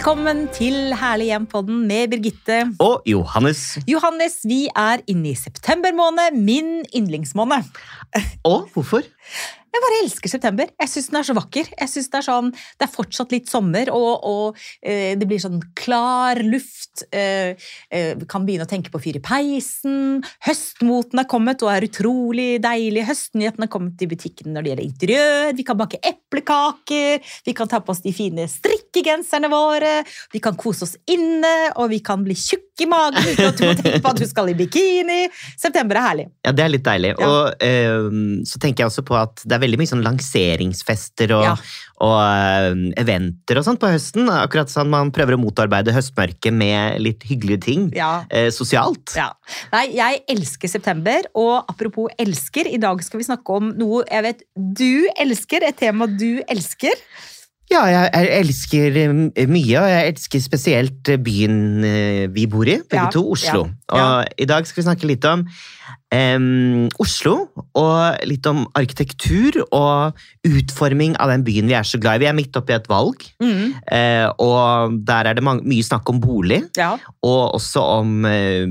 Velkommen til Herlig hjem-podden med Birgitte. Og Johannes. Johannes, vi er inne i september måned, min yndlingsmåned. Og hvorfor? Jeg bare elsker september. Jeg syns den er så vakker. Jeg synes Det er sånn, det er fortsatt litt sommer, og, og eh, det blir sånn klar luft. Eh, eh, kan begynne å tenke på fyr i peisen. Høstmoten er kommet og er utrolig deilig. Høstnyhetene er kommet i butikken når det gjelder interiør. Vi kan bake eplekaker. Vi kan ta på oss de fine strikkegenserne våre. Vi kan kose oss inne, og vi kan bli tjukke i magen uten at du må tenke på at du skal i bikini. September er herlig. Ja, det er litt deilig. Ja. Og eh, så tenker jeg også på at det er veldig mye sånn lanseringsfester og, Ja. og eh, eventer og sånt på høsten. Akkurat sånn man prøver å motarbeide høstmørket med litt hyggelige ting. Ja. Eh, sosialt. Ja. Nei, jeg elsker september, og apropos elsker, i dag skal vi snakke om noe jeg vet du elsker, et tema du elsker. Ja, jeg, elsker eh, mye, og jeg elsker spesielt byen vi bor i, begge Ja, to, Oslo. ja, ja. Og i dag skal vi snakke litt om em, Oslo, og litt om arkitektur og utforming av den byen vi er så glad i. Vi er midt oppi et valg, Mm. uh, og der er det mange, mye snakk om bolig, Ja. og også om uh,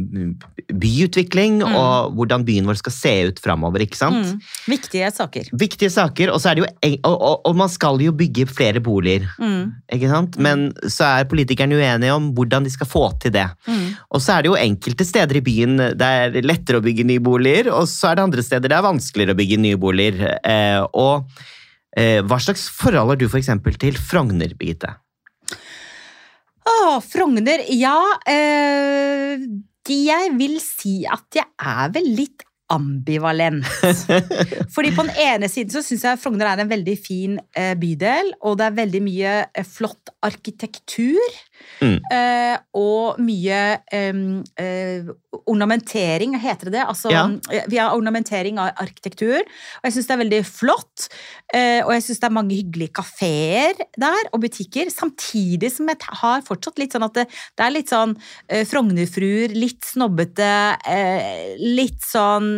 byutvikling, Mm. og hvordan byen vår skal se ut framover, ikke sant? Mm. Viktige saker. Viktige saker, og, så er det jo, og, og, og man skal jo bygge flere boliger. Mm. Ikke sant? Men så er politikerne uenige om hvordan de skal få til det. Mm. Og så er det jo enkelte steder i byen det er lettere å bygge nye boliger, og så er det andre steder det er vanskeligere å bygge nye boliger. Eh, og eh, hva slags forhold har du for eksempel til Frogner, Birgitte? Å, Frogner. Ja, eh, jeg vil si at jeg er vel litt ambivalent. Fordi på den ene siden så syns jeg Frogner er en veldig fin eh, bydel, og det er veldig mye flott arkitektur. Mm. Eh, og mye eh, ornamentering, heter det det? Altså, Ja. eh, Vi har ornamentering av arkitektur, og jeg syns det er veldig flott. Eh, og jeg syns det er mange hyggelige kafeer der, og butikker. Samtidig som jeg har fortsatt litt sånn at det, det er litt sånn eh, Frognerfruer, litt snobbete, eh, litt sånn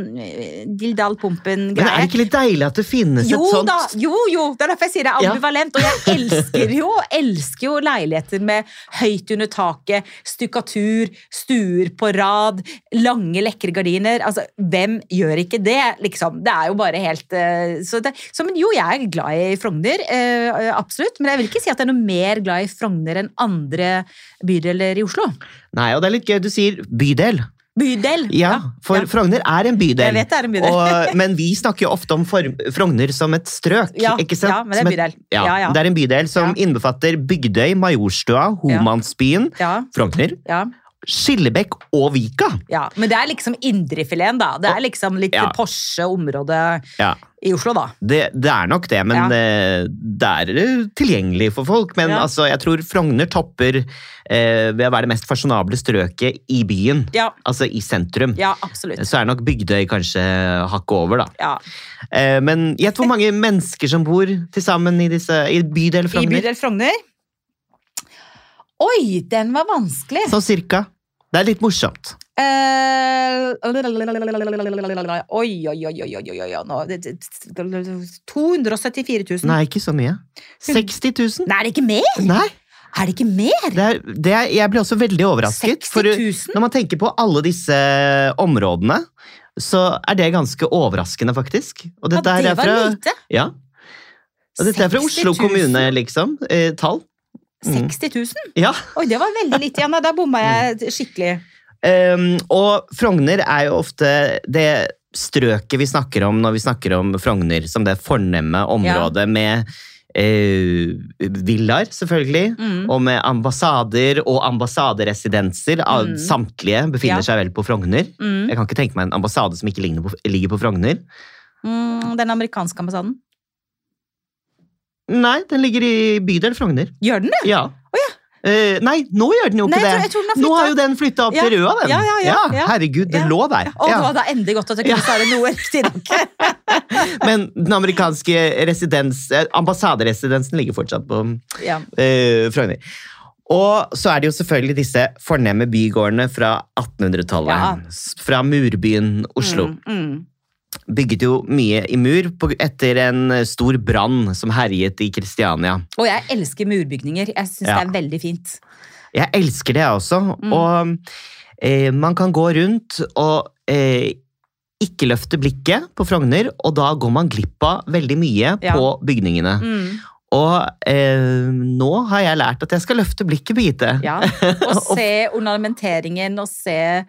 Dildal Men er det Pumpen-greier. ikke litt deilig at det finnes Jo et sånt da, jo jo, det er derfor jeg sier det er Ja. ambivalent. Og jeg elsker jo, elsker jo leiligheter med høyt under taket, stukkatur, stuer på rad, lange, lekre gardiner. Altså, hvem gjør ikke det, liksom? Det er jo bare helt eh, Så, det, så men jo, jeg er glad i Frogner, eh, absolutt. Men jeg vil ikke si at jeg er noe mer glad i Frogner enn andre bydeler i Oslo. Nei, og det er litt gøy du sier bydel. Bydel! Ja, for ja. Frogner er en bydel. Jeg vet det er en bydel. Og, men vi snakker jo ofte om Frogner som et strøk. Ja, ikke sant? ja, men det er en bydel. Ja, Ja, ja. Det er en bydel som innbefatter Bygdøy, Majorstua, Homansbyen, Ja, Frogner, ja. Skillebekk og Vika. Ja, men det er liksom indrefileten, da. Det er liksom litt Ja. Porsche område Ja, i Oslo, da. det, det er nok det, men Ja. eh, det er eh, tilgjengelig for folk. Men Ja. altså, jeg tror Frogner topper eh, ved å være det mest fasjonable strøket i byen. Altså i sentrum. ja absolutt. Så er nok Bygdøy kanskje hakket over, da. Ja. Eh, men gjett hvor mange mennesker som bor til sammen i, disse, i bydel I bydel Frogner. Oi, den var vanskelig! Sånn cirka. Det er litt morsomt. Eh, Oi, oi, oi, oi, oi, oi, oi, nå det- det- 274 000. Nei, ikke så mye. 60 000? Nei, er det ikke mer? Nei. Er det ikke mer? Det er, det er, jeg ble også veldig overrasket. 60 For 000? når man tenker på alle disse områdene, så er det ganske overraskende, faktisk. Og dette ja, det var fra, lite. ja. Og dette er fra Oslo kommune, liksom. Eh, tall. Mm. 60 000? Ja. Oi, det var veldig lite igjen. Da bomma jeg skikkelig. Um, og Frogner er jo ofte det strøket vi snakker om når vi snakker om Frogner, som det fornemme området med Uh, villaer, selvfølgelig, Mm. og med ambassader og ambassaderesidenser. Mm. Samtlige befinner Ja. seg vel på Frogner. Mm. Jeg kan ikke tenke meg en ambassade som ikke ligger på, ligger på Frogner. Mm, den amerikanske ambassaden. Nei, den ligger i bydel Frogner. Gjør den det? Ja. Eh, nei, nå gjør den jo Nei, ikke jeg tror, jeg tror den har Nå har jo den flytta opp Ja. til Røa, den. Ja, ja, ja, ja. Herregud, det Ja. lå der. Å, Ja. det var da endelig godt at jeg kunne svare noe riktig i. Men den amerikanske residens, eh, ambassaderesidensen ligger fortsatt på Ja. Uh, Frogner. Og så er det jo selvfølgelig disse fornemme bygårdene fra 1800-tallet. Ja. Fra murbyen Oslo. Mm, mm. Bygget jo mye i mur på, etter en stor brann som herjet i Kristiania. Og jeg elsker murbygninger. Jeg syns Ja. det er veldig fint. Jeg elsker det, jeg også. Mm. Og eh, man kan gå rundt og eh, ikke løfte blikket på Frogner, og da går man glipp av veldig mye Ja. på bygningene. Mm. Og eh, nå har jeg lært at jeg skal løfte blikket, Birgitte. Ja. Og se ornamenteringen og se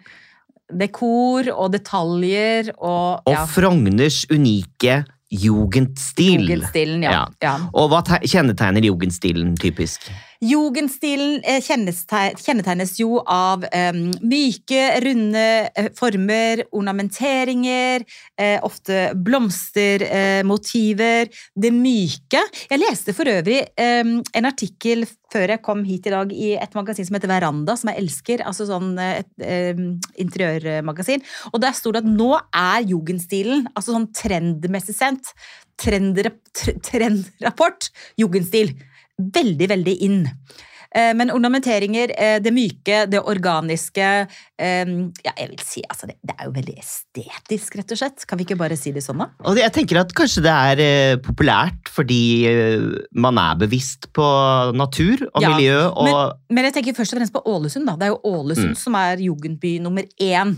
dekor og detaljer og Og Frogners unike jugendstil. jugendstilen. Ja. Ja. Og hva kjennetegner jugendstilen typisk? Jugendstilen eh, kjennetegnes jo av um, myke, runde eh, former, ornamenteringer, eh, ofte blomstermotiver. det myke. Jeg leste for øvrig um, en artikkel før jeg kom hit i dag i et magasin som heter Veranda, som jeg elsker. altså sånn eh, et um, interiørmagasin. Og der sto det at nå er jugendstilen, altså sånn trendmessig sendt, trendra- trendrapport, jugendstil veldig, veldig inn. Eh, Men ornamenteringer, eh, det myke, det organiske eh, Ja, jeg vil si altså det, det er jo veldig estetisk, rett og slett. Kan vi ikke bare si det sånn, da? Og jeg tenker at kanskje det er populært fordi man er bevisst på natur og Ja, miljø og Men jeg tenker først og fremst på Ålesund, da. Det er jo Ålesund Mm. som er jugendby nummer én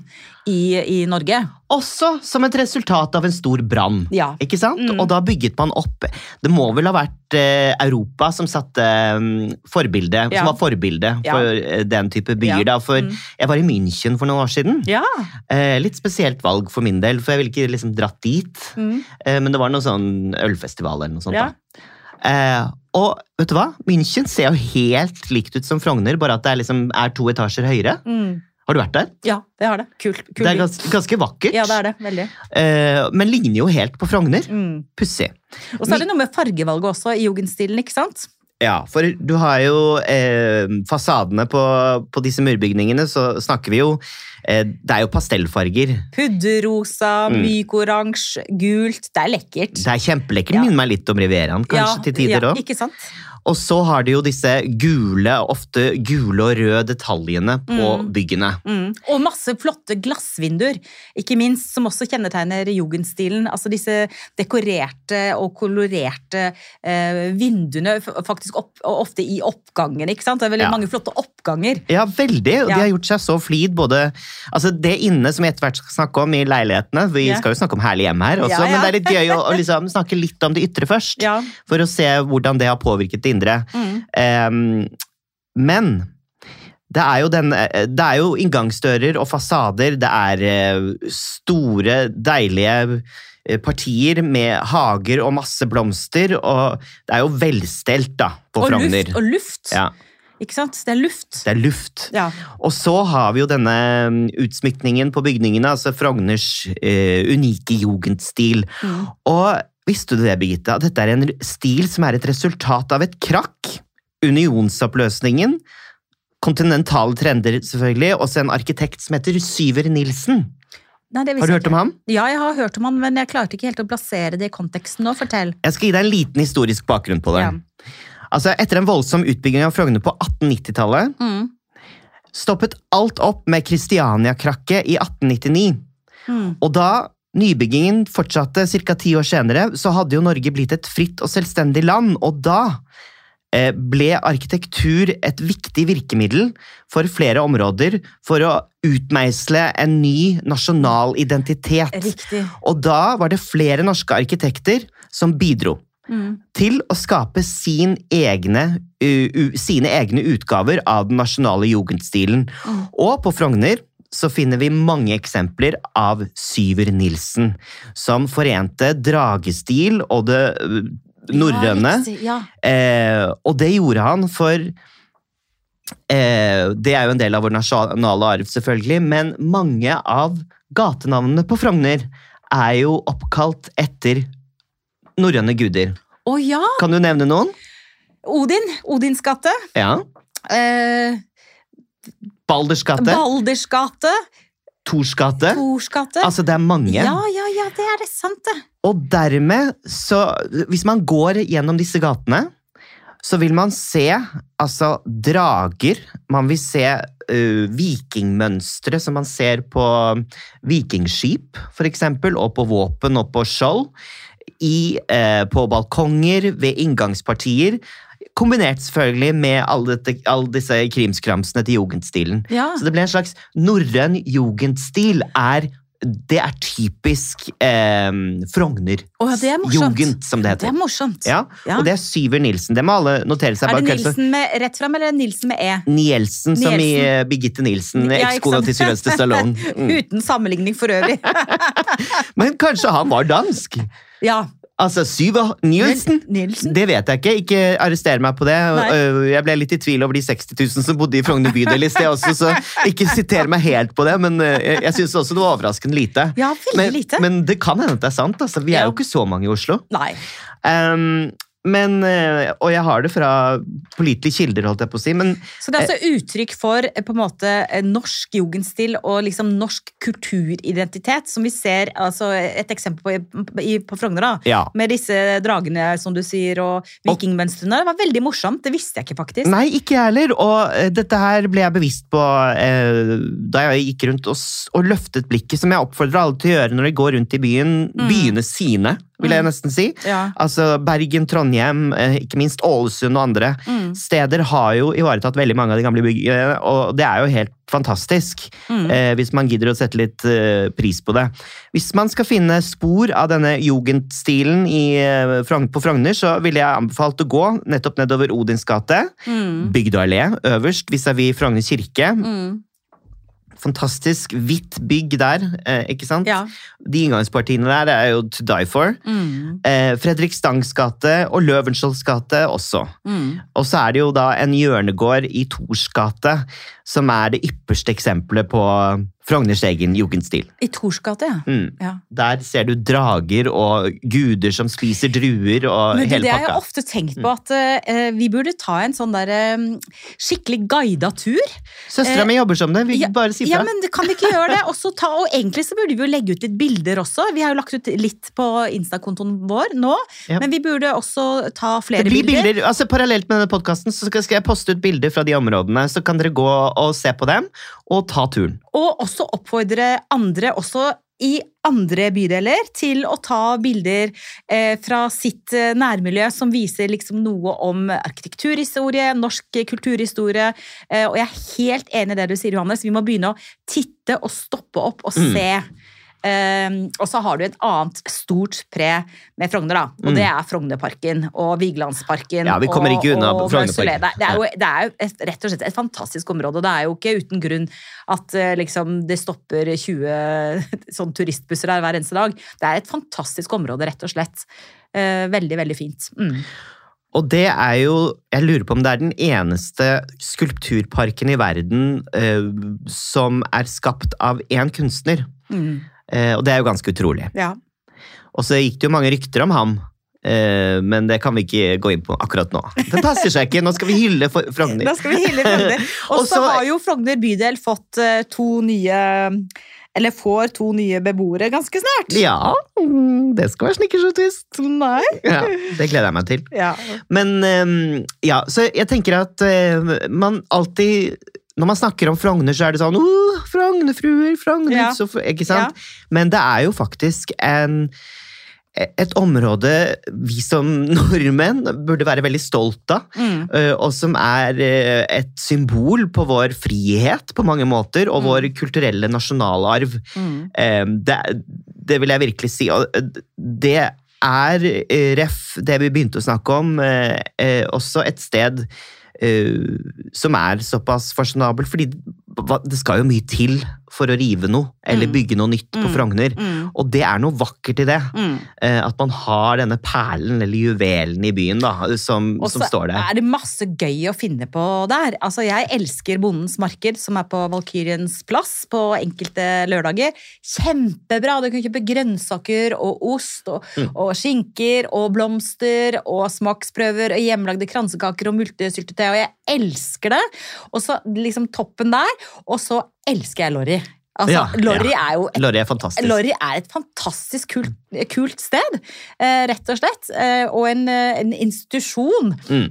i, i Norge. også som et resultat av en stor brann. Ja. Ikke sant? Mm. Og da bygget man opp Det må vel ha vært Europa som satte mm, forbilde, Ja. som var forbilde for ja. den type byer. Ja. da, For Mm. jeg var i München for noen år siden. Ja. Eh, litt spesielt valg for min del, for jeg ville ikke liksom dratt dit. Mm. Eh, men det var noe sånn ølfestival eller noe sånt. Ja. da. Eh, og vet du hva? München ser jo helt likt ut som Frogner, bare at det er, liksom, er to etasjer høyere. Mm. Har du vært der? ja, det har det. Kul, Kul Det er by. gans ganske vakkert. Ja, det er det. Veldig. Eh, men ligner jo helt på Frogner. Mm. Pussig. Og så er det noe med fargevalget også i jugendstilen, ikke sant? Ja, for du har jo eh, fasadene på, på disse murbygningene, så snakker vi jo eh, Det er jo pastellfarger. Pudderrosa, Mm. myk oransje, gult. Det er lekkert. Det er kjempelekkert. Ja. Minner meg litt om Rivieraen, kanskje, til tider ja, òg. Ikke sant? Og så har de jo disse gule, ofte gule og røde detaljene på Mm. byggene. Mm. Og masse flotte glassvinduer, ikke minst, som også kjennetegner jugendstilen. Altså disse dekorerte og kolorerte eh, vinduene, faktisk opp, ofte i oppgangen, ikke sant? Det er veldig Ja. mange flotte oppganger. Ja, veldig. Og Ja. de har gjort seg så flid. både, altså Det inne som vi etter hvert skal snakke om i leilighetene. Vi Ja. skal jo snakke om herlig hjem her også, men det er litt gøy å, å liksom snakke litt om det ytre først. For å se hvordan det har påvirket det indre. Mm. Um, men det er, jo den, det er jo inngangsdører og fasader. Det er eh, store, deilige eh, partier med hager og masse blomster. Og det er jo velstelt da, på Og Frogner. luft. Og luft. Ja, Ikke sant? Det er luft. det er luft. Ja. Og så har vi jo denne mm, utsmykningen på bygningene, altså Frogners uh, unike jugendstil. Mm. Og visste du det, Birgitte, at dette er en stil som er et resultat av et krakk? Unionsoppløsningen, kontinentale trender selvfølgelig, og så en arkitekt som heter Syver Nilsen. Nei, det Har du hørt om ham? Ja, jeg har hørt om ham, men jeg klarte ikke helt å plassere det i konteksten nå. Fortell. Jeg skal gi deg en liten historisk bakgrunn på det. Ja. Altså, Etter en voldsom utbygging av Frogner på 1890-tallet, Mm. stoppet alt opp med Kristiania-krakket i 1899. Mm. Og da nybyggingen fortsatte ca. ti år senere, så hadde jo Norge blitt et fritt og selvstendig land, og da eh, ble arkitektur et viktig virkemiddel for flere områder for å utmeisle en ny nasjonal identitet. Riktig. Og da var det flere norske arkitekter som bidro Mm. til å skape sin egne, u, u, sine egne utgaver av den nasjonale jugendstilen. Mm. Og på Frogner så finner vi mange eksempler av Syver Nilsen, som forente dragestil og det ø, norrøne. Ja, ja. Eh, og det gjorde han for eh, Det er jo en del av vår nasjonale arv, selvfølgelig, men mange av gatenavnene på Frogner er jo oppkalt etter norrøne guder. Å ja! Kan du nevne noen? Odin. Odins gate. Ja. Eh, Balders gate, Balders gate. Tors gate. Tors gate. Altså, det er mange. Ja, ja, ja, det er det sant, det. Og dermed, så Hvis man går gjennom disse gatene, så vil man se altså drager. Man vil se uh, vikingmønstre som man ser på vikingskip, for eksempel, og på våpen og på skjold. I, uh, på balkonger, ved inngangspartier. Kombinert selvfølgelig med alle, dette, alle disse krimskramsene til jugendstilen. Ja. Så det ble en slags norrøn jugendstil. er det er typisk eh, Frogner. Å, ja, det er som det er morsomt. Ja, Ja. Og det er Syver Nilsen. Det må alle notere seg. Er det Nilsen med rett fram, eller er Nilsen med E? Nielsen, som i Nielsen. eh, Birgitte Nilsen, Ja, ekskona til Sylvester Stallone. Mm. Uten sammenligning for øvrig. Men kanskje han var dansk? Ja. Altså, Syver Nielsen? Nielsen? Det vet jeg ikke. Ikke arrester meg på det. Nei. Øh, Jeg ble litt i tvil over de 60 000 som bodde i Frogner bydel i sted også, så ikke siter meg helt på det, men øh, jeg, syns også det var overraskende lite. Ja, veldig Men, lite. men det kan hende at det er sant. Altså. Vi er Ja. jo ikke så mange i Oslo. Nei. Um, men, øh, og jeg har det fra pålitelige kilder, holdt jeg på å si. Men Så det er altså uttrykk for eh, på en måte eh, norsk jugendstil og liksom norsk kulturidentitet, som vi ser altså et eksempel på i, på Frogner. da. ja. Med disse dragene, som du sier, og vikingmønstrene. Det var veldig morsomt. Det visste jeg ikke, faktisk. Nei, ikke jeg heller. Og eh, dette her ble jeg bevisst på eh, da jeg gikk rundt og, og løftet blikket, som jeg oppfordrer alle til å gjøre når de går rundt i byen. Mm. Byene sine, vil jeg Mm. nesten si. Ja. Altså Bergen, Trondheim, eh, ikke minst Ålesund og andre Mm. steder har jo ivaretatt veldig mange av de gamle byggene, og det er jo helt fantastisk. Mm. Eh, hvis man gidder å sette litt eh, pris på det. Hvis man skal finne spor av denne jugendstilen i, eh, på Frogner, så ville jeg anbefalt å gå nettopp nedover Odins gate. Mm. Bygdøy allé øverst vis-à-vis Frogner kirke. Mm. Fantastisk hvitt bygg der, eh, ikke sant? Ja. De inngangspartiene der er jo to die for. Mm. Eh, Fredrik Stangs gate og Løvenskiolds gate også. Mm. Og så er det jo da en hjørnegård i Tors gate som er det ypperste eksempelet på Frogners egen jugendstil. I Torsgate, ja. Mm. ja. Der ser du drager og guder som spiser druer og Men hele det har jeg ofte tenkt på, at uh, vi burde ta en sånn der eh, skikkelig guida tur. Søstera mi jobber som det, vi Ja, bare si Ja, men kan vi ikke gjøre det? Og så ta, og egentlig så burde vi jo legge ut litt bilder også. Vi har jo lagt ut litt på Insta-kontoen vår nå, Ja. men vi burde også ta flere Det blir bilder. bilder, altså Parallelt med denne podkasten skal jeg poste ut bilder fra de områdene, så kan dere gå og se på dem og ta turen. Og også oppfordre andre også i andre bydeler til å ta bilder eh, fra sitt eh, nærmiljø som viser liksom noe om arkitekturhistorie, norsk kulturhistorie. Eh, og jeg er helt enig i det du sier, Johannes. Vi må begynne å titte og stoppe opp og Mm. Eh, og så har du et annet stort pre med Frogner, da. Og Mm. det er Frognerparken og Vigelandsparken. Ja, vi kommer ikke unna og, og Frognerparken. Det, det er jo, det er jo et, rett og slett et fantastisk område. og Det er jo ikke uten grunn at eh, liksom, det stopper 20 sånn turistbusser her hver eneste dag. Det er et fantastisk område, rett og slett. Eh, veldig, veldig fint. Mm. Og det er jo Jeg lurer på om det er den eneste skulpturparken i verden eh, som er skapt av én kunstner. Mm. Eh, og det er jo ganske utrolig. Ja. Og så gikk det jo mange rykter om ham. eh, men det kan vi ikke gå inn på akkurat nå. Det passer seg ikke. Nå skal vi hylle Frogner. Da skal vi hylle Frogner. Og så har jo Frogner bydel fått eh, to nye Eller får to nye beboere ganske snart. Ja, det skal være twist. Nei. Ja, det gleder jeg meg til. Ja. Men ja, så jeg tenker at man alltid når man snakker om Frogner, så er det sånn oh, Frognerfruer, Frogner, Ja. så, ikke sant? Men det er jo faktisk en, et område vi som nordmenn burde være veldig stolt av. Mm. eh, Og som er eh, et symbol på vår frihet på mange måter, og Mm. vår kulturelle nasjonalarv. Mm. Eh, Det, det vil jeg virkelig si. Og det er, eh, ref det vi begynte å snakke om, også et sted som er såpass fasjonabelt. Fordi det skal jo mye til for å rive noe, eller Mm. bygge noe nytt på Mm. Frogner. Mm. Og det er noe vakkert i det. Eh, At man har denne perlen, eller juvelen i byen, da, som, som står der. er det masse gøy å finne på der. Altså, jeg elsker Bondens marked, som er på Valkyriens plass på enkelte lørdager. Kjempebra! Du kan kjøpe grønnsaker og ost og, Mm. og skinker og blomster og smaksprøver og hjemmelagde kransekaker og multesyltetøy, og jeg elsker det! Og så liksom toppen der, og så elsker jeg Lorry. Altså, Ja, Lorry ja. er jo et Lorry er fantastisk. Lorry er et fantastisk kult, kult sted, eh, rett og slett. Eh, og en, eh, en institusjon. Mm.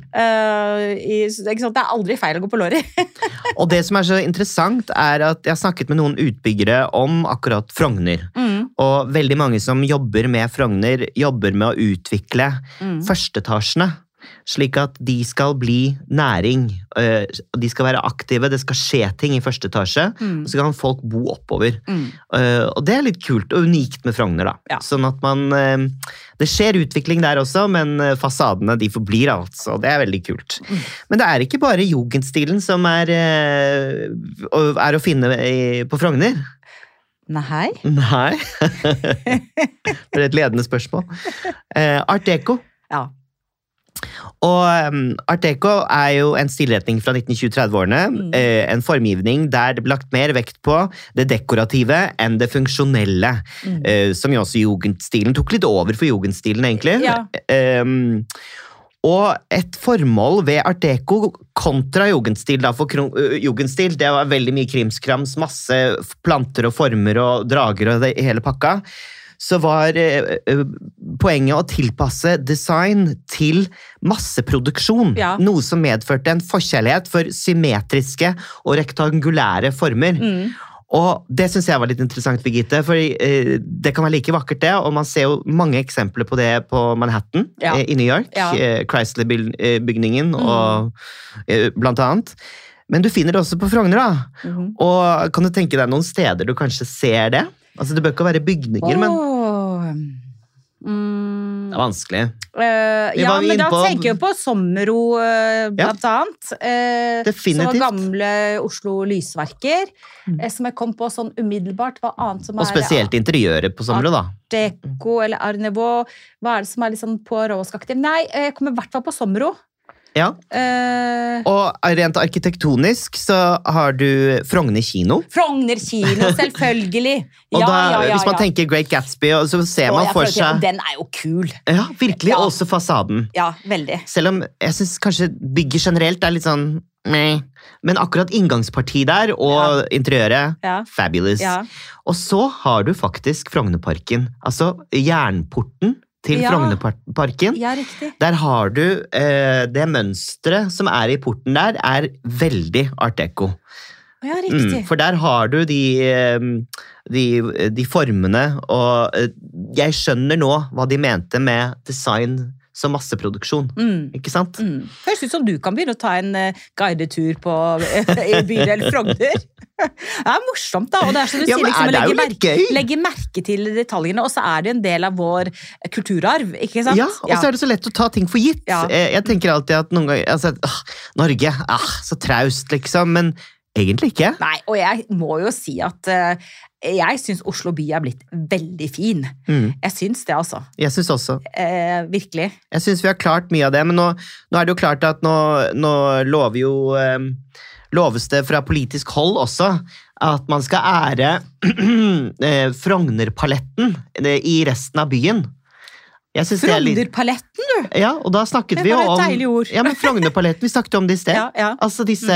I? Det er aldri feil å gå på Lorry. Og det som er så interessant, er at jeg har snakket med noen utbyggere om akkurat Frogner. Mm, Og veldig mange som jobber med Frogner, jobber med å utvikle mm. førsteetasjene. Slik at de skal bli næring. og De skal være aktive, det skal skje ting i første etasje. Mm. Og så kan folk bo oppover. Mm. Øh, og det er litt kult og unikt med Frogner. da. Ja. Sånn at man øh, Det skjer utvikling der også, men fasadene de forblir altså. Det er veldig kult. Mm. Men det er ikke bare jugendstilen som er, er å finne på Frogner. Nei. Nei. det er et ledende spørsmål. Eh, Art Deco. Ja. Og um, Art Deco er jo en stilretning fra 1920-30-årene. Mm. Eh, en formgivning der det ble lagt mer vekt på det dekorative enn det funksjonelle. Mm. Eh, som jo også jugendstilen tok litt over for jugendstilen, egentlig. Ja. Um, og et formål ved art deco kontra jugendstil, da, for jugendstil, det var veldig mye krimskrams, masse planter og former og drager og det, hele pakka. Så var eh, poenget å tilpasse design til masseproduksjon. Ja. Noe som medførte en forkjærlighet for symmetriske og rektangulære former. Mm. Og det syns jeg var litt interessant, Birgitte. For eh, det kan være like vakkert, det. Og man ser jo mange eksempler på det på Manhattan Ja. eh, i New York. Ja. Eh, Chrysler-bygningen Mm. og eh, blant annet. Men du finner det også på Frogner, da. Mm. Og kan du tenke deg noen steder du kanskje ser det? Altså Det bør ikke være bygninger, men Åh. Mm. det er vanskelig. Uh, ja, men da på- tenker jeg på Sommero, uh, blant annet. Uh, Definitivt. Som var gamle Oslo Lysverker. Mm. eh, som jeg kom på sånn umiddelbart. Hva annet som Og er spesielt interiøret på Sommero, da. Deco eller Art Nouveau? Hva er det som er sånn på råskaktig? Nei, jeg kommer i hvert fall på Sommero. Ja. Uh, Og rent arkitektonisk så har du Frogner kino. Frogner kino, selvfølgelig! Og ja, da, ja, ja, hvis man tenker Great Gatsby, og så ser man for seg Den er jo kul! Ja, virkelig. Ja. Også fasaden. Ja, veldig. Selv om jeg syns kanskje bygget generelt er litt sånn meh. Men akkurat inngangspartiet der og interiøret fabulous. Ja. Og så har du faktisk Frognerparken. Altså jernporten til Ja. Frognerparken. ja. Der har du eh, Det mønsteret som er i porten der, er veldig art deco. Ja, riktig. Mm, for der har du de, eh, de, de formene, og eh, jeg skjønner nå hva de mente med design som masseproduksjon. Mm. Ikke sant? Mm. Høres ut som du kan begynne å ta en uh, guidetur på, i bydel Frogner. Det er morsomt, da. Og det er som du Ja, sier, liksom, å legge, merke, legge merke til detaljene. Og så er det en del av vår kulturarv, ikke sant? Ja, og så er det så lett å ta ting for gitt. Ja. Eh, Jeg tenker alltid at noen ganger altså, åh, Norge, ah, så traust, liksom. Men egentlig ikke. Nei, og jeg må jo si at eh, jeg syns Oslo by er blitt veldig fin. Mm, Jeg syns det, altså. jeg syns også. Eh, virkelig. Jeg syns vi har klart mye av det, men nå, nå er det jo klart at nå, nå lover jo eh, Loves det fra politisk hold også at man skal ære eh, Frognerpaletten eh, i resten av byen. Jeg synes er Frognerpaletten, du! Ja, og da snakket Det vi jo var et om deilig ord. Ja, men Frognerpaletten, vi snakket om det i sted. Ja, ja. Altså disse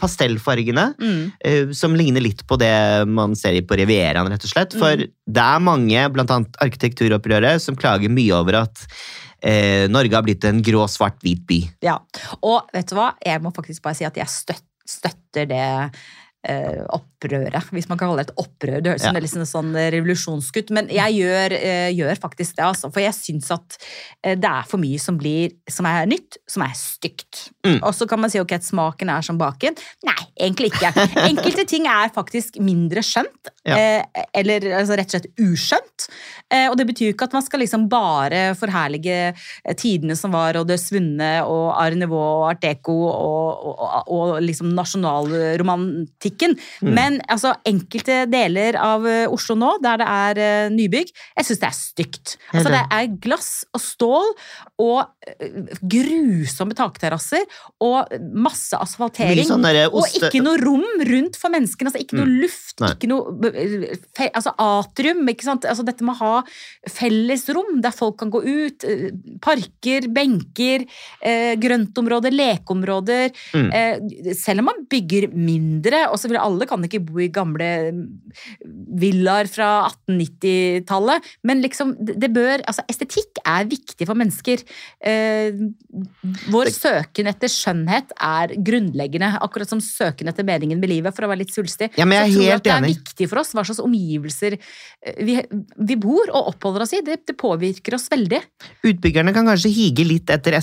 pastellfargene. Mm. Uh, som ligner litt på det man ser på Rivieraen, rett og slett. For Mm. det er mange, blant annet arkitekturopprøret, som klager mye over at uh, Norge har blitt en grå, svart, hvit by. Ja, og vet du hva? Jeg må faktisk bare si at jeg støt, støtter det eh, opprøret, hvis man kan kalle det et opprør. Det høres ut Ja. som er liksom sånn revolusjonskutt, men jeg gjør, eh, gjør faktisk det, altså. For jeg syns at eh, det er for mye som blir som er nytt, som er stygt. Mm. Og så kan man si ok, at smaken er som baken. Nei, egentlig ikke. Enkelte ting er faktisk mindre skjønt, Ja. eh, eller altså, rett og slett uskjønt. Eh, og det betyr jo ikke at man skal liksom bare forherlige eh, tidene som var, og det svunne, og Art Nouveau, og Art Deco, og, og, og, og liksom nasjonalromantikken. Mm. Men altså, enkelte deler av eh, Oslo nå, der det er eh, nybygg, jeg syns det er stygt. Altså, det er glass og stål og eh, grusomme takterrasser og masse asfaltering. Sånn Og ikke noe rom rundt for menneskene. Altså ikke noe luft, Nei. ikke noe altså atrium. ikke sant? Altså dette med å ha fellesrom der folk kan gå ut. Parker, benker, grøntområder, lekeområder. Mm. Selv om man bygger mindre, og og så vil alle kan ikke bo i gamle villaer fra 1890-tallet, men liksom, det bør Altså, estetikk er viktig for mennesker. Eh, vår søken etter skjønnhet er grunnleggende, akkurat som søken etter meningen med livet, for å være litt svulstig. Ja, men jeg er så tror jeg helt at det er enig. viktig for oss hva slags omgivelser eh, vi, vi bor og oppholder oss i. Det, det påvirker oss veldig. Utbyggerne kan kanskje hige litt etter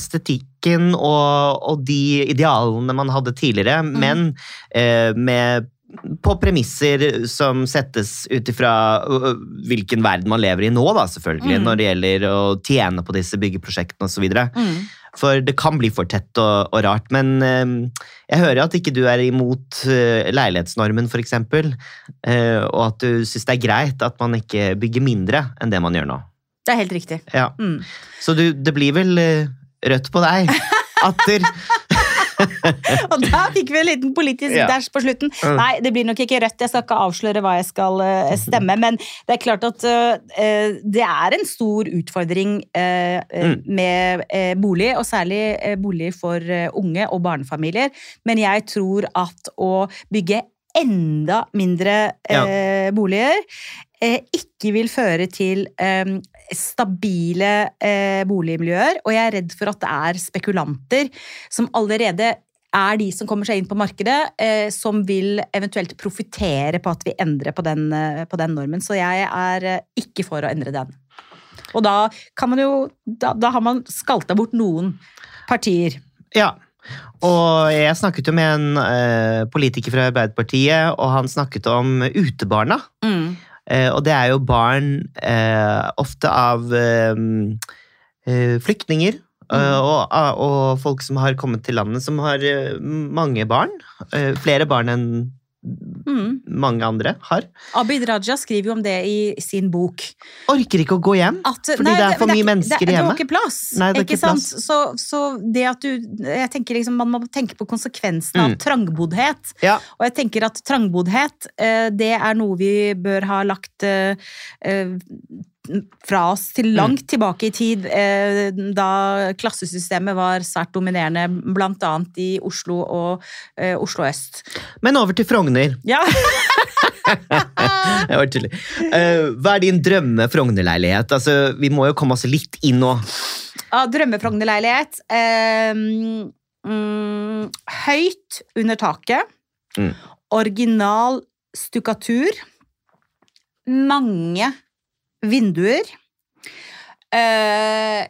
estetikken og, og de idealene man hadde tidligere, Mm. men eh, med på premisser som settes ut ifra hvilken verden man lever i nå, da, selvfølgelig, Mm. når det gjelder å tjene på disse byggeprosjektene osv. Mm. For det kan bli for tett og, og rart. Men eh, jeg hører at ikke du er imot eh, leilighetsnormen, f.eks. eh, og at du syns det er greit at man ikke bygger mindre enn det man gjør nå. Det er helt riktig. Ja. Mm. Så du, det blir vel eh, rødt på deg? Atter? Og da fikk vi en liten politisk Ja. dæsj på slutten. Mm. Nei, det blir nok ikke rødt. Jeg skal ikke avsløre hva jeg skal eh, stemme. Men det er klart at uh, det er en stor utfordring eh, Mm. med uh, bolig, og særlig bolig for unge og barnefamilier. Men jeg tror at å bygge enda mindre ja. boliger ikke vil føre til stabile eh, boligmiljøer. Og jeg er redd for at det er spekulanter som allerede er de som kommer seg inn på markedet, eh, som vil eventuelt profitere på at vi endrer på den, eh, på den normen. Så jeg er eh, ikke for å endre den. Og da kan man jo Da, da har man skalta bort noen partier. Ja. Og jeg snakket jo med en eh, politiker fra Arbeiderpartiet, og han snakket om utebarna. Mm. Eh, og det er jo barn eh, ofte av eh, flyktninger. eh, og, og folk som har kommet til landet, som har mange barn. Flere barn enn Mm. mange andre har. Abid Raja skriver jo om det i sin bok. Orker ikke å gå hjem. At, Fordi det er for det, mye ikke- mennesker det, det hjemme. var ikke plass. Nei, det er ikke ikke sant? plass. Så, så det at du Jeg tenker liksom Man må tenke på konsekvensen av Mm. trangboddhet. Ja. Og jeg tenker at trangboddhet, eh, det er noe vi bør ha lagt eh, eh, fra oss til langt tilbake i tid, eh, da klassesystemet var svært dominerende, annet i Oslo og eh, Oslo øst. Men over til Frogner. Ja. Det var tydelig. Uh, hva er din drømme Frogner-leilighet? Altså, vi må jo komme oss litt inn nå. Ja, Drømmefrognerleilighet. Eh, mm, høyt under taket. Mm. Original stukkatur. Mange vinduer. Eh,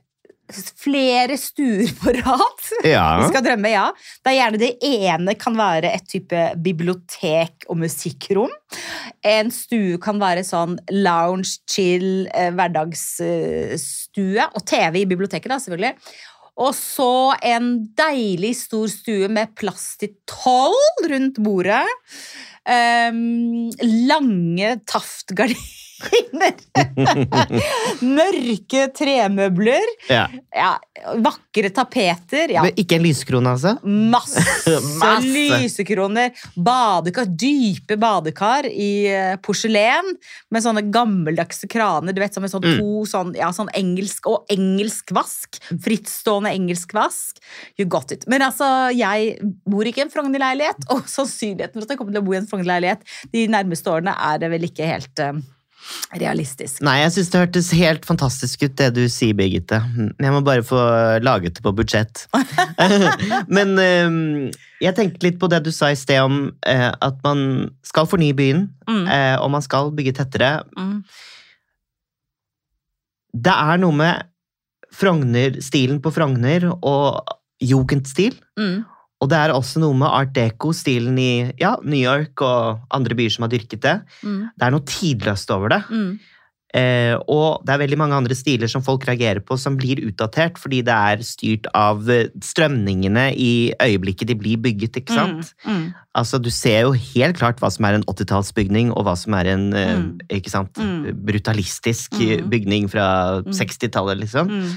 flere stuer på rad. Ja. Vi skal drømme, ja. Det er gjerne det ene kan være et type bibliotek og musikkrom. En stue kan være sånn lounge, chill, eh, hverdagsstue. Og TV i biblioteket, da, selvfølgelig. Og så en deilig stor stue med plass til tolv rundt bordet. Um, lange taftgardiner. Mørke tremøbler. ja. Ja, vakre tapeter. Ja, Men Ikke en lyskrone, altså? Masse, Masse. lysekroner. Badekar, dype badekar i eh, porselen med sånne gammeldagse kraner. Du vet, som med sånn Mm. to sånn, ja, sånn engelsk og engelsk vask. Frittstående engelsk vask. You got it. Men altså, jeg bor ikke i en Frogner-leilighet, og sannsynligheten for at jeg kommer til å bo i en Frogner-leilighet de nærmeste årene er vel ikke helt eh, realistisk. Nei, jeg syns det hørtes helt fantastisk ut, det du sier, Birgitte. Jeg må bare få laget det på budsjett. Men um, jeg tenkte litt på det du sa i sted om uh, at man skal fornye byen, Mm. uh, og man skal bygge tettere. Mm. Det er noe med Frogner, stilen på Frogner og jugendstil. Mm. Og det er også noe med art deco-stilen i ja, New York og andre byer som har dyrket det. Mm. Det er noe tidløst over det. Mm. Eh, og det er veldig mange andre stiler som folk reagerer på som blir utdatert, fordi det er styrt av eh, strømningene i øyeblikket de blir bygget. ikke sant? Mm. Mm. Altså, Du ser jo helt klart hva som er en 80-tallsbygning, og hva som er en eh, Mm. ikke sant, Mm. brutalistisk Mm. bygning fra Mm. 60-tallet, liksom. Mm.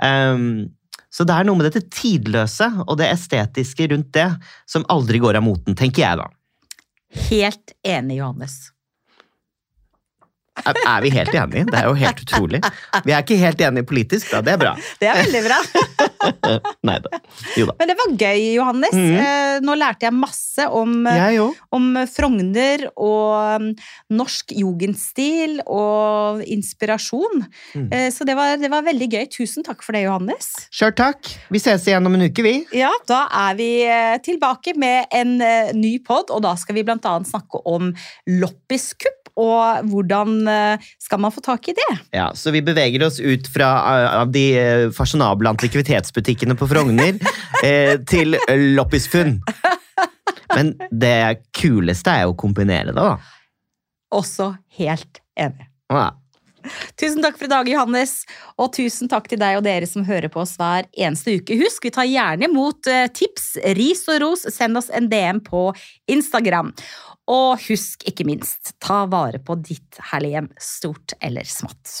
Um, så det er noe med dette tidløse og det estetiske rundt det som aldri går av moten, tenker jeg da. Helt enig, Johannes. Er, er vi helt enige? Det er jo helt utrolig. Vi er ikke helt enige politisk, da. Det er bra. Det er veldig bra. Nei da. Jo da. Men det var gøy, Johannes. Mm. Eh, Nå lærte jeg masse om, eh, Jeg om Frogner og um, norsk jugendstil og inspirasjon. Mm. Eh, Så det var, det var veldig gøy. Tusen takk for det, Johannes. Sjøl takk. Vi ses igjen om en uke, vi. Ja, da er vi tilbake med en ny pod, og da skal vi blant annet snakke om loppiskupp, og hvordan skal man få tak i det? Ja, Så vi beveger oss ut fra av de fasjonable fasjonable antikvitetsbutikkene på Frogner eh, til loppisfunn. Men det kuleste er jo å kombinere det, da. Også helt enig. Ja. Tusen takk for i dag, Johannes, og tusen takk til deg og dere som hører på oss hver eneste uke. Husk, vi tar gjerne imot eh, tips, ris og ros. Send oss en DM på Instagram. Og husk ikke minst, ta vare på ditt herlige hjem, stort eller smått.